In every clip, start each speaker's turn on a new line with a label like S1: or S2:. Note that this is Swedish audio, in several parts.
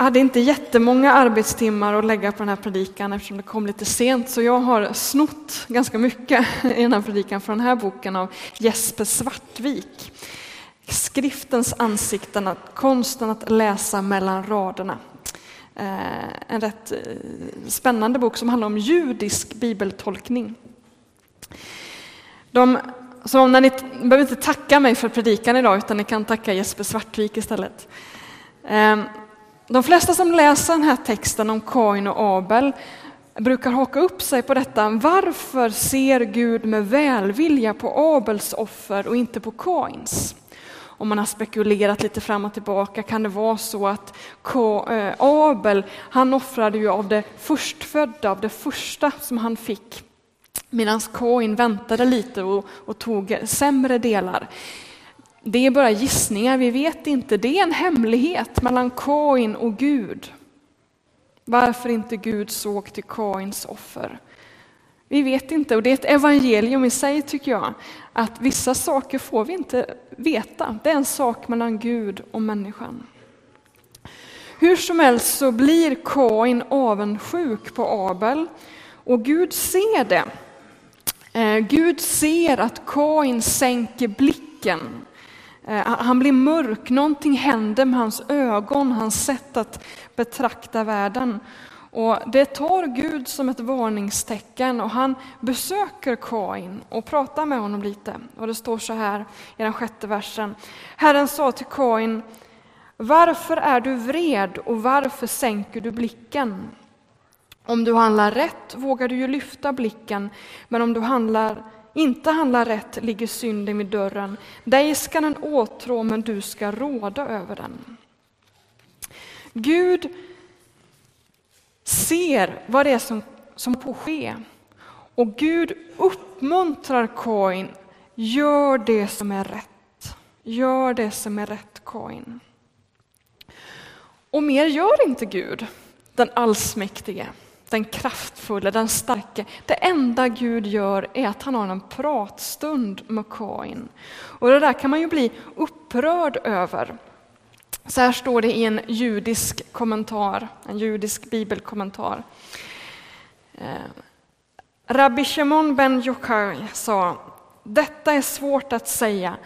S1: Jag hade inte jättemånga arbetstimmar att lägga på den här predikan eftersom det kom lite sent, så jag har snott ganska mycket i den här predikan från den här boken av Jesper Svartvik. Skriftens ansikten, konsten att läsa mellan raderna. Eh, en rätt eh, spännande bok som handlar om judisk bibeltolkning. De, så när ni behöver inte tacka mig för predikan idag, utan ni kan tacka Jesper Svartvik istället. Eh, de flesta som läser den här texten om Kain och Abel brukar haka upp sig på detta. Varför ser Gud med välvilja på Abels offer och inte på Kains? Om man har spekulerat lite fram och tillbaka kan det vara så att eh, Abel, han offrade ju av det förstfödda, av det första som han fick. Medan Kain väntade lite och, och tog sämre delar. Det är bara gissningar, vi vet inte. Det är en hemlighet mellan Kain och Gud. Varför inte Gud såg till Kains offer. Vi vet inte, och det är ett evangelium i sig tycker jag, att vissa saker får vi inte veta. Det är en sak mellan Gud och människan. Hur som helst så blir Kain avundsjuk på Abel och Gud ser det. Eh, Gud ser att Kain sänker blicken Eh, han blir mörk, någonting händer med hans ögon, hans sätt att betrakta världen. Och det tar Gud som ett varningstecken och han besöker Kain och pratar med honom lite. Och det står så här i den sjätte versen. Herren sa till Kain, varför är du vred och varför sänker du blicken? Om du handlar rätt vågar du ju lyfta blicken, men om du handlar inte handlar rätt ligger synden vid dörren. Dig ska den åtrå, men du ska råda över den. Gud ser vad det är som, som på ske. Och Gud uppmuntrar Kain, gör det som är rätt. Gör det som är rätt, Kain. Och mer gör inte Gud, den allsmäktige den kraftfulla, den starka. Det enda Gud gör är att han har en pratstund med Kain. Och det där kan man ju bli upprörd över. Så här står det i en judisk kommentar, en judisk bibelkommentar. Eh, Rabbi Shimon ben Yochai sa, detta är svårt att säga,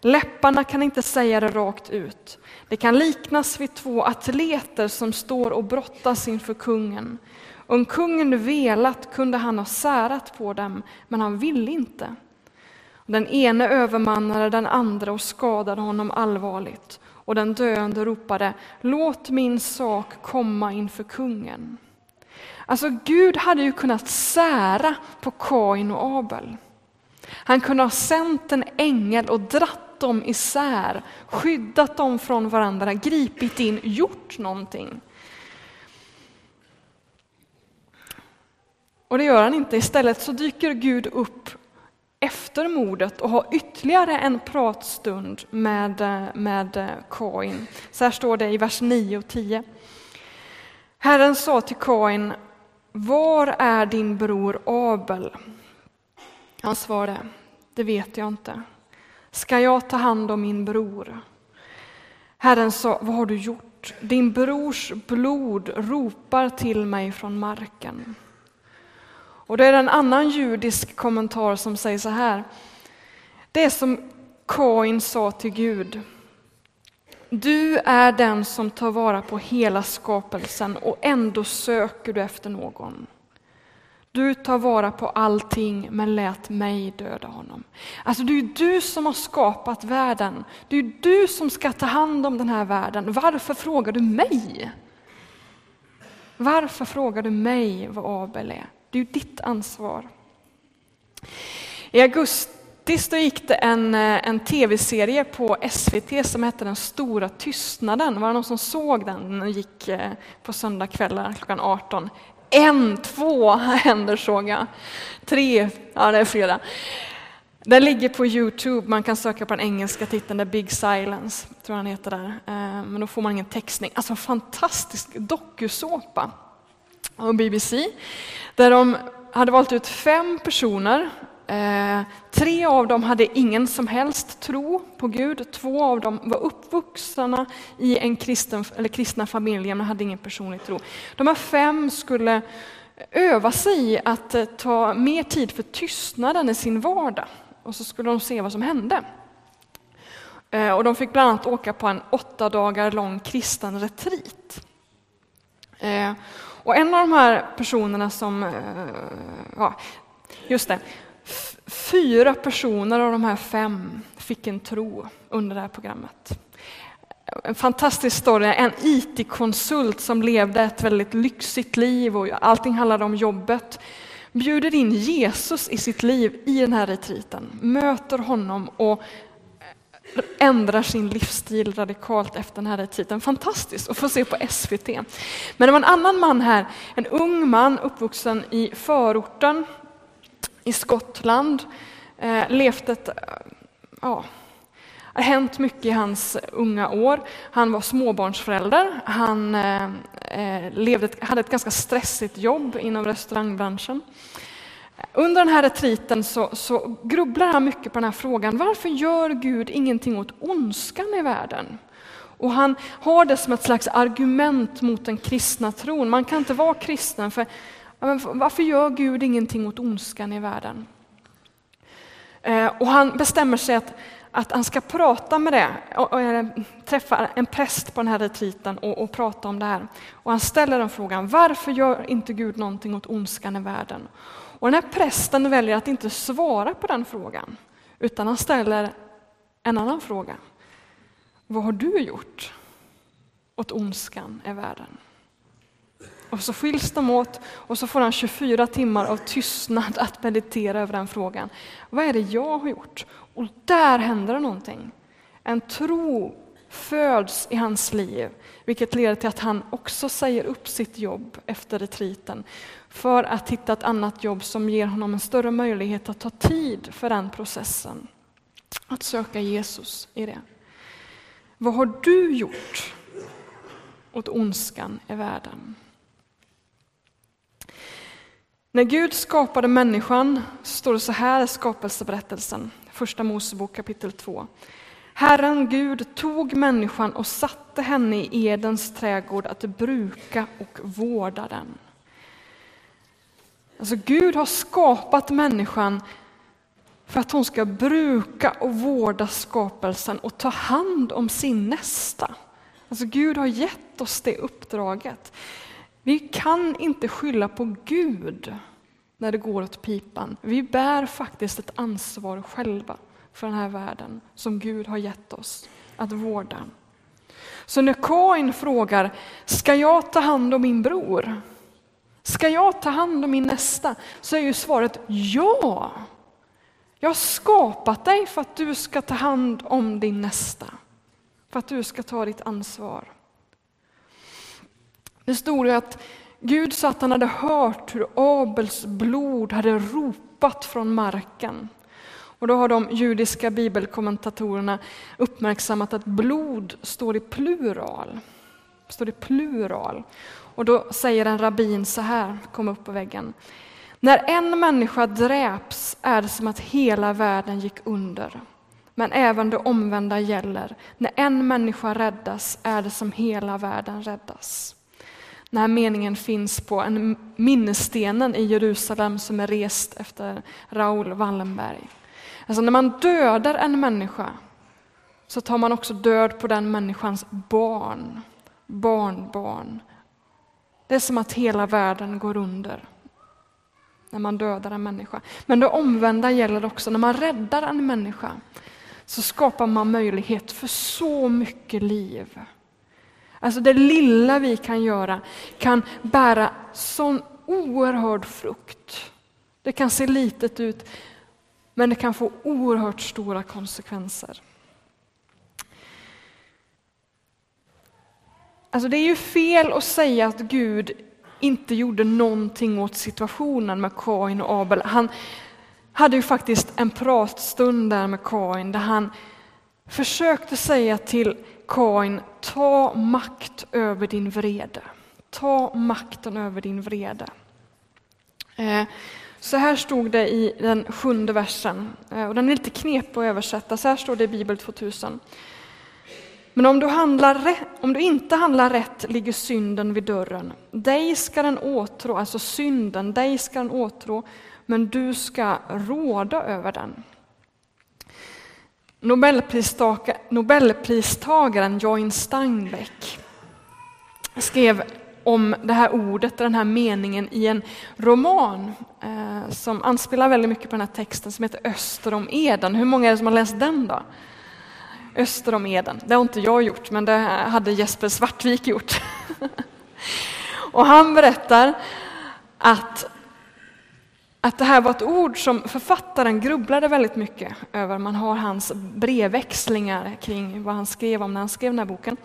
S1: läpparna kan inte säga det rakt ut. Det kan liknas vid två atleter som står och brottas inför kungen. Om kungen velat kunde han ha särat på dem, men han ville inte. Den ene övermannade den andra och skadade honom allvarligt, och den döende ropade Låt min sak komma inför kungen. Alltså Gud hade ju kunnat sära på Kain och Abel. Han kunde ha sänt en ängel och dratt dem isär, skyddat dem från varandra, gripit in, gjort någonting. Och det gör han inte. Istället så dyker Gud upp efter mordet och har ytterligare en pratstund med, med Kain. Så här står det i vers 9 och 10. Herren sa till Kain, var är din bror Abel? Han svarade, det vet jag inte. Ska jag ta hand om min bror? Herren sa, vad har du gjort? Din brors blod ropar till mig från marken. Och det är en annan judisk kommentar som säger så här. Det är som Kain sa till Gud. Du är den som tar vara på hela skapelsen och ändå söker du efter någon. Du tar vara på allting men lät mig döda honom. Alltså det är du som har skapat världen. Det är du som ska ta hand om den här världen. Varför frågar du mig? Varför frågar du mig vad Abel är? Det är ju ditt ansvar. I augusti gick det en, eh, en tv-serie på SVT som hette Den stora tystnaden. Var det någon som såg den? Den gick eh, på söndagskvällar klockan 18. En, två händer såg jag. Tre, ja det är fredag. Den ligger på Youtube, man kan söka på den engelska titeln The Big Silence, tror han heter där. Eh, men då får man ingen textning. Alltså fantastisk dokusåpa och BBC där de hade valt ut fem personer Eh, tre av dem hade ingen som helst tro på Gud. Två av dem var uppvuxna i en kristen, eller kristna familjer men hade ingen personlig tro. De här fem skulle öva sig i att eh, ta mer tid för tystnaden i sin vardag och så skulle de se vad som hände. Eh, och de fick bland annat åka på en åtta dagar lång kristen retreat. Eh, och en av de här personerna som, eh, ja, just det, fyra personer av de här fem fick en tro under det här programmet. En fantastisk story, en IT-konsult som levde ett väldigt lyxigt liv och allting handlade om jobbet. Bjuder in Jesus i sitt liv i den här retriten, möter honom och ändrar sin livsstil radikalt efter den här titeln. Fantastiskt att få se på SVT. Men det var en annan man här, en ung man uppvuxen i förorten i Skottland, eh, levt ett, eh, ja, det har hänt mycket i hans unga år. Han var småbarnsförälder. Han eh, eh, levde, hade ett ganska stressigt jobb inom restaurangbranschen. Under den här retriten så, så grubblar han mycket på den här frågan. Varför gör Gud ingenting åt ondskan i världen? Och han har det som ett slags argument mot den kristna tron. Man kan inte vara kristen för varför gör Gud ingenting åt ondskan i världen? Eh, och han bestämmer sig att att han ska prata med det, och, och eh, träffa en präst på den här retriten och, och prata om det här. Och han ställer den frågan, varför gör inte Gud någonting åt ondskan i världen? Och den här prästen väljer att inte svara på den frågan, utan han ställer en annan fråga. Vad har du gjort åt ondskan i världen? Och så skiljs de åt och så får han 24 timmar av tystnad att meditera över den frågan. Vad är det jag har gjort? Och där händer det någonting. En tro föds i hans liv, vilket leder till att han också säger upp sitt jobb efter retriten för att hitta ett annat jobb som ger honom en större möjlighet att ta tid för den processen. Att söka Jesus i det. Vad har du gjort åt ondskan i världen? När Gud skapade människan står det så här i skapelseberättelsen, första Mosebok kapitel 2. Herren Gud tog människan och satte henne i Edens trädgård att bruka och vårda den. Alltså Gud har skapat människan för att hon ska bruka och vårda skapelsen och ta hand om sin nästa. Alltså Gud har gett oss det uppdraget. Vi kan inte skylla på Gud när det går åt pipan. Vi bär faktiskt ett ansvar själva för den här världen som Gud har gett oss att vårda. Så när Kain frågar, ska jag ta hand om min bror? Ska jag ta hand om min nästa? Så är ju svaret ja. Jag har skapat dig för att du ska ta hand om din nästa. För att du ska ta ditt ansvar. Det stod att Gud sa att han hade hört hur Abels blod hade ropat från marken. Och då har de judiska bibelkommentatorerna uppmärksammat att blod står i plural. Står i plural. Och då säger en rabbin så här, kom upp på väggen. När en människa dräps är det som att hela världen gick under. Men även det omvända gäller. När en människa räddas är det som hela världen räddas. Den här meningen finns på en minnesstenen i Jerusalem som är rest efter Raoul Wallenberg. Alltså när man dödar en människa så tar man också död på den människans barn, barnbarn. Det är som att hela världen går under när man dödar en människa. Men det omvända gäller också, när man räddar en människa så skapar man möjlighet för så mycket liv. Alltså det lilla vi kan göra kan bära sån oerhörd frukt. Det kan se litet ut, men det kan få oerhört stora konsekvenser. Alltså det är ju fel att säga att Gud inte gjorde någonting åt situationen med Kain och Abel. Han hade ju faktiskt en pratstund där med Kain där han försökte säga till Kain, ta makt över din vrede. Ta makten över din vrede. Eh, så här stod det i den sjunde versen, eh, och den är lite knepig att översätta. Så här står det i Bibel 2000. Men om du, handlar, om du inte handlar rätt ligger synden vid dörren. Dig ska den åtrå, alltså synden, dig ska den åtrå, men du ska råda över den. Nobelpristagaren Join Steinbeck skrev om det här ordet, den här meningen i en roman eh, som anspelar väldigt mycket på den här texten som heter Öster om Eden. Hur många är det som har läst den då? Öster om Eden. Det har inte jag gjort, men det hade Jesper Svartvik gjort. Och han berättar att, att det här var ett ord som författaren grubblade väldigt mycket över. Man har hans brevväxlingar kring vad han skrev om när han skrev den här boken.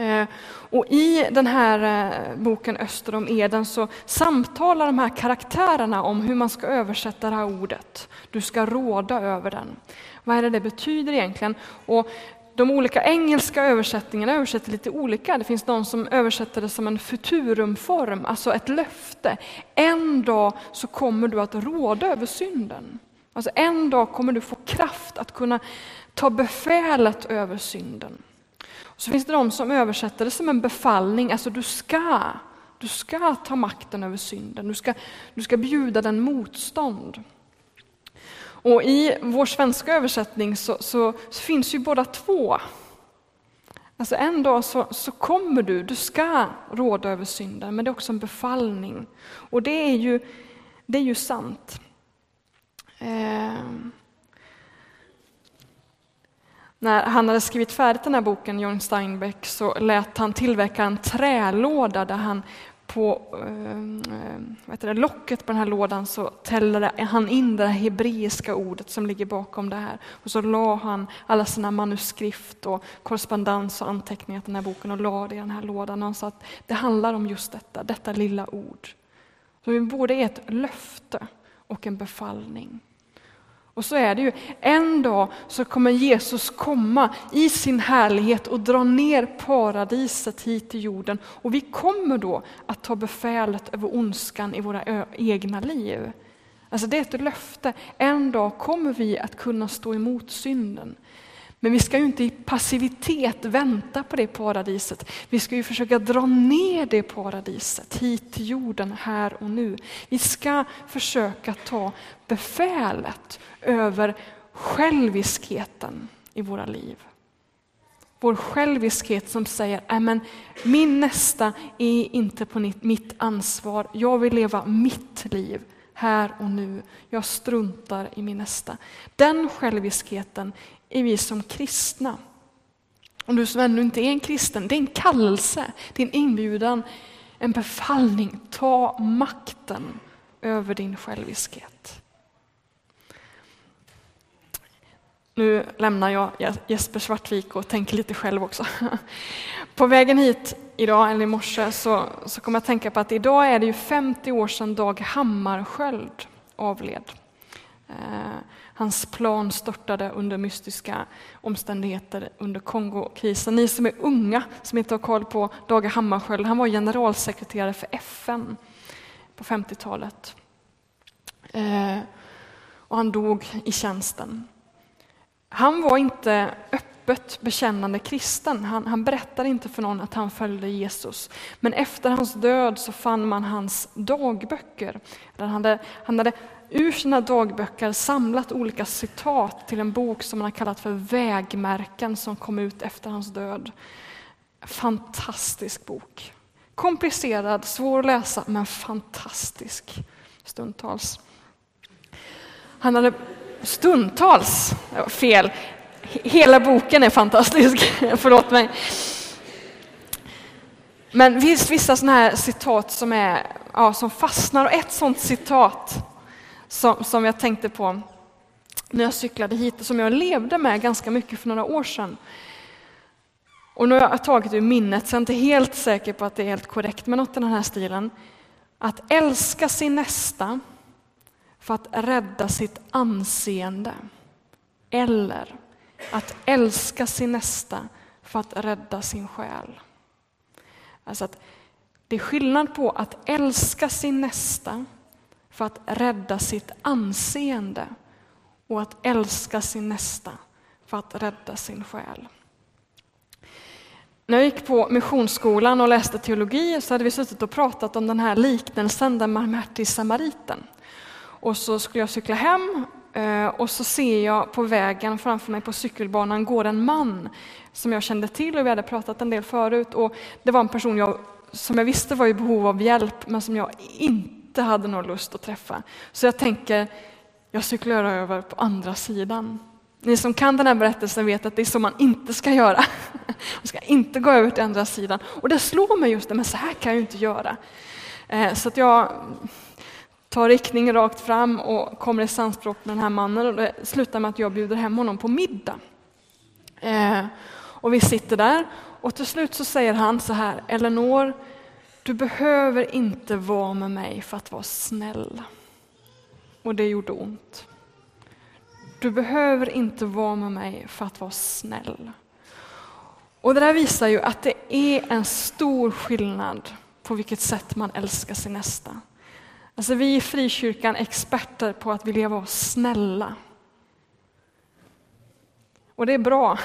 S1: Eh, och I den här eh, boken Öster om Eden så samtalar de här karaktärerna om hur man ska översätta det här ordet. Du ska råda över den. Vad är det det betyder egentligen? Och de olika engelska översättningarna översätter lite olika. Det finns de som översätter det som en futurumform, alltså ett löfte. En dag så kommer du att råda över synden. Alltså en dag kommer du få kraft att kunna ta befälet över synden. Så finns det de som översätter det som en befallning, alltså du ska, du ska ta makten över synden, du ska, du ska bjuda den motstånd. Och i vår svenska översättning så, så, så finns ju båda två. Alltså en dag så, så, kommer du, du ska råda över synden, men det är också en befallning. Och det är ju, det är ju sant. Eh, när han hade skrivit färdigt den här boken, John Steinbeck, så lät han tillverka en trälåda där han på eh, eh det, locket på den här lådan så tällde han in det hebreiska ordet som ligger bakom det här. Och så la han alla sina manuskript och korrespondens och anteckningar till den här boken och la det i den här lådan. Och han sa att det handlar om just detta, detta lilla ord. Så både är ett löfte och en befallning. Och så är det ju. En dag så kommer Jesus komma i sin härlighet och dra ner paradiset hit till jorden. Och vi kommer då att ta befälet över ondskan i våra egna liv. Alltså det är ett löfte. En dag kommer vi att kunna stå emot synden. Men vi ska ju inte i passivitet vänta på det paradiset. Vi ska ju försöka dra ner det paradiset hit till jorden här och nu. Vi ska försöka ta befälet över själviskheten i våra liv. Vår själviskhet som säger, Nej, men min nästa är inte på mitt ansvar, jag vill leva mitt liv här och nu. Jag struntar i min nästa. Den själviskheten är vi som kristna. Om du som ännu inte är en kristen, det är en kallelse, det är en inbjudan, en befallning. Ta makten över din själviskhet. Nu lämnar jag Jesper Svartvik och tänker lite själv också. På vägen hit idag, eller i morse, så, så kom jag att tänka på att idag är det ju 50 år sedan Dag Hammarskjöld avled. Eh, Hans plan störtade under mystiska omständigheter under Kongokrisen. Ni som är unga, som inte har koll på Dag Hammarskjöld, han var generalsekreterare för FN på 50-talet. Eh, och han dog i tjänsten. Han var inte öppet bekännande kristen. Han, han berättade inte för någon att han följde Jesus. Men efter hans död så fann man hans dagböcker. Han hade, han hade ur sina dagböcker samlat olika citat till en bok som han har kallat för Vägmärken som kom ut efter hans död. Fantastisk bok. Komplicerad, svår att läsa, men fantastisk stundtals. Han hade stundtals, fel, hela boken är fantastisk, förlåt mig. Men visst, vissa sådana här citat som, är, ja, som fastnar, och ett sådant citat som, som jag tänkte på när jag cyklade hit och som jag levde med ganska mycket för några år sedan. Och nu har jag tagit ur minnet, så jag är inte helt säker på att det är helt korrekt, men något i den här stilen. Att älska sin nästa för att rädda sitt anseende. Eller att älska sin nästa för att rädda sin själ. Alltså att det är skillnad på att älska sin nästa för att rädda sitt anseende och att älska sin nästa för att rädda sin själ. När jag gick på missionsskolan och läste teologi så hade vi suttit och pratat om den här liknelsen, den barmhärtige samariten. Och så skulle jag cykla hem eh, och så ser jag på vägen framför mig på cykelbanan går en man som jag kände till och vi hade pratat en del förut. Och det var en person jag, som jag visste var i behov av hjälp men som jag inte inte hade någon lust att träffa. Så jag tänker, jag cyklar över på andra sidan. Ni som kan den här berättelsen vet att det är så man inte ska göra. Man ska inte gå över till andra sidan. Och det slår mig just det, men så här kan jag ju inte göra. Eh, så att jag tar riktning rakt fram och kommer i samspråk med den här mannen och det slutar med att jag bjuder hem honom på middag. Eh, och vi sitter där och till slut så säger han så här, Eleanor, du behöver inte vara med mig för att vara snäll. Och det gjorde ont. Du behöver inte vara med mig för att vara snäll. Och det där visar ju att det är en stor skillnad på vilket sätt man älskar sin nästa. Alltså vi i frikyrkan är experter på att vilja vara snälla. Och det är bra.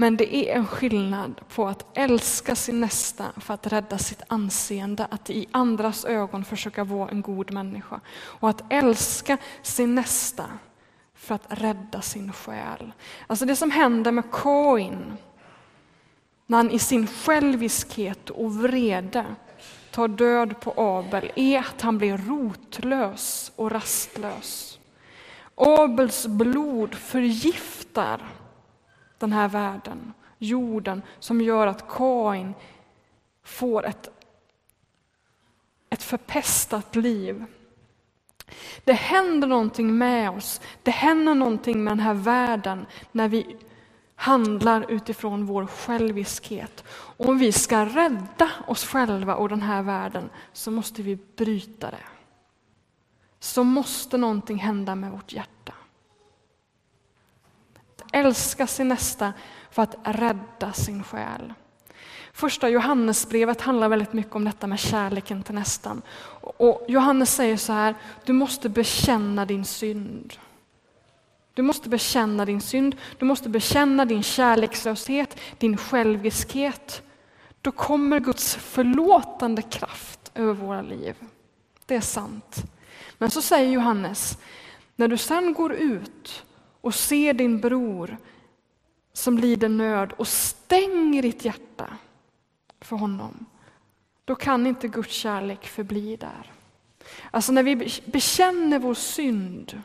S1: Men det är en skillnad på att älska sin nästa för att rädda sitt anseende, att i andras ögon försöka vara en god människa. Och att älska sin nästa för att rädda sin själ. Alltså det som händer med Kain, när han i sin själviskhet och vrede tar död på Abel, är att han blir rotlös och rastlös. Abels blod förgiftar den här världen, jorden, som gör att Kain får ett, ett förpestat liv. Det händer någonting med oss, det händer någonting med den här världen när vi handlar utifrån vår själviskhet. Om vi ska rädda oss själva och den här världen så måste vi bryta det. Så måste någonting hända med vårt hjärta. Älska sin nästa för att rädda sin själ. Första Johannesbrevet handlar väldigt mycket om detta med kärleken till nästan. Och Johannes säger så här, du måste bekänna din synd. Du måste bekänna din synd, du måste bekänna din kärlekslöshet, din själviskhet. Då kommer Guds förlåtande kraft över våra liv. Det är sant. Men så säger Johannes, när du sen går ut och ser din bror som lider nöd och stänger ditt hjärta för honom, då kan inte Guds kärlek förbli där. Alltså när vi bekänner vår synd,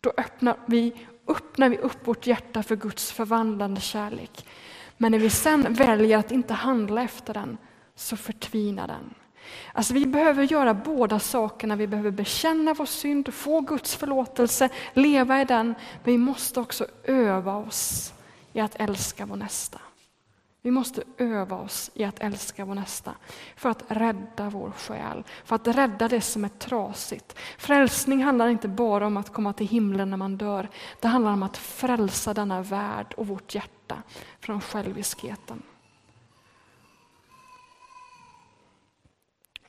S1: då öppnar vi, öppnar vi upp vårt hjärta för Guds förvandlande kärlek. Men när vi sen väljer att inte handla efter den, så förtvinar den. Alltså vi behöver göra båda sakerna. Vi behöver bekänna vår synd, få Guds förlåtelse, leva i den. Men vi måste också öva oss i att älska vår nästa. Vi måste öva oss i att älska vår nästa för att rädda vår själ, för att rädda det som är trasigt. Frälsning handlar inte bara om att komma till himlen när man dör. Det handlar om att frälsa denna värld och vårt hjärta från själviskheten.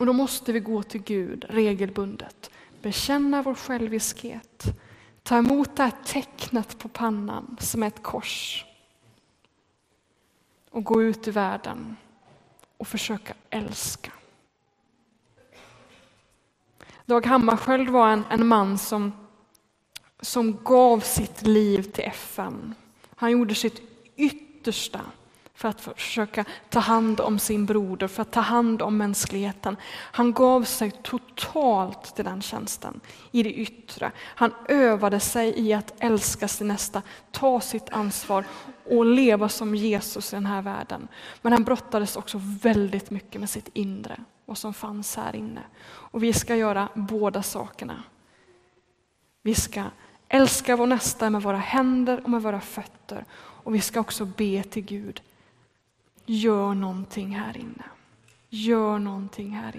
S1: Och då måste vi gå till Gud regelbundet, bekänna vår själviskhet, ta emot det här tecknet på pannan som är ett kors och gå ut i världen och försöka älska. Dag Hammarskjöld var en, en man som, som gav sitt liv till FN. Han gjorde sitt yttersta för att försöka ta hand om sin broder, för att ta hand om mänskligheten. Han gav sig totalt till den tjänsten i det yttre. Han övade sig i att älska sin nästa, ta sitt ansvar och leva som Jesus i den här världen. Men han brottades också väldigt mycket med sitt inre, vad som fanns här inne. Och vi ska göra båda sakerna. Vi ska älska vår nästa med våra händer och med våra fötter. Och vi ska också be till Gud Gör någonting här inne. Gör någonting här inne.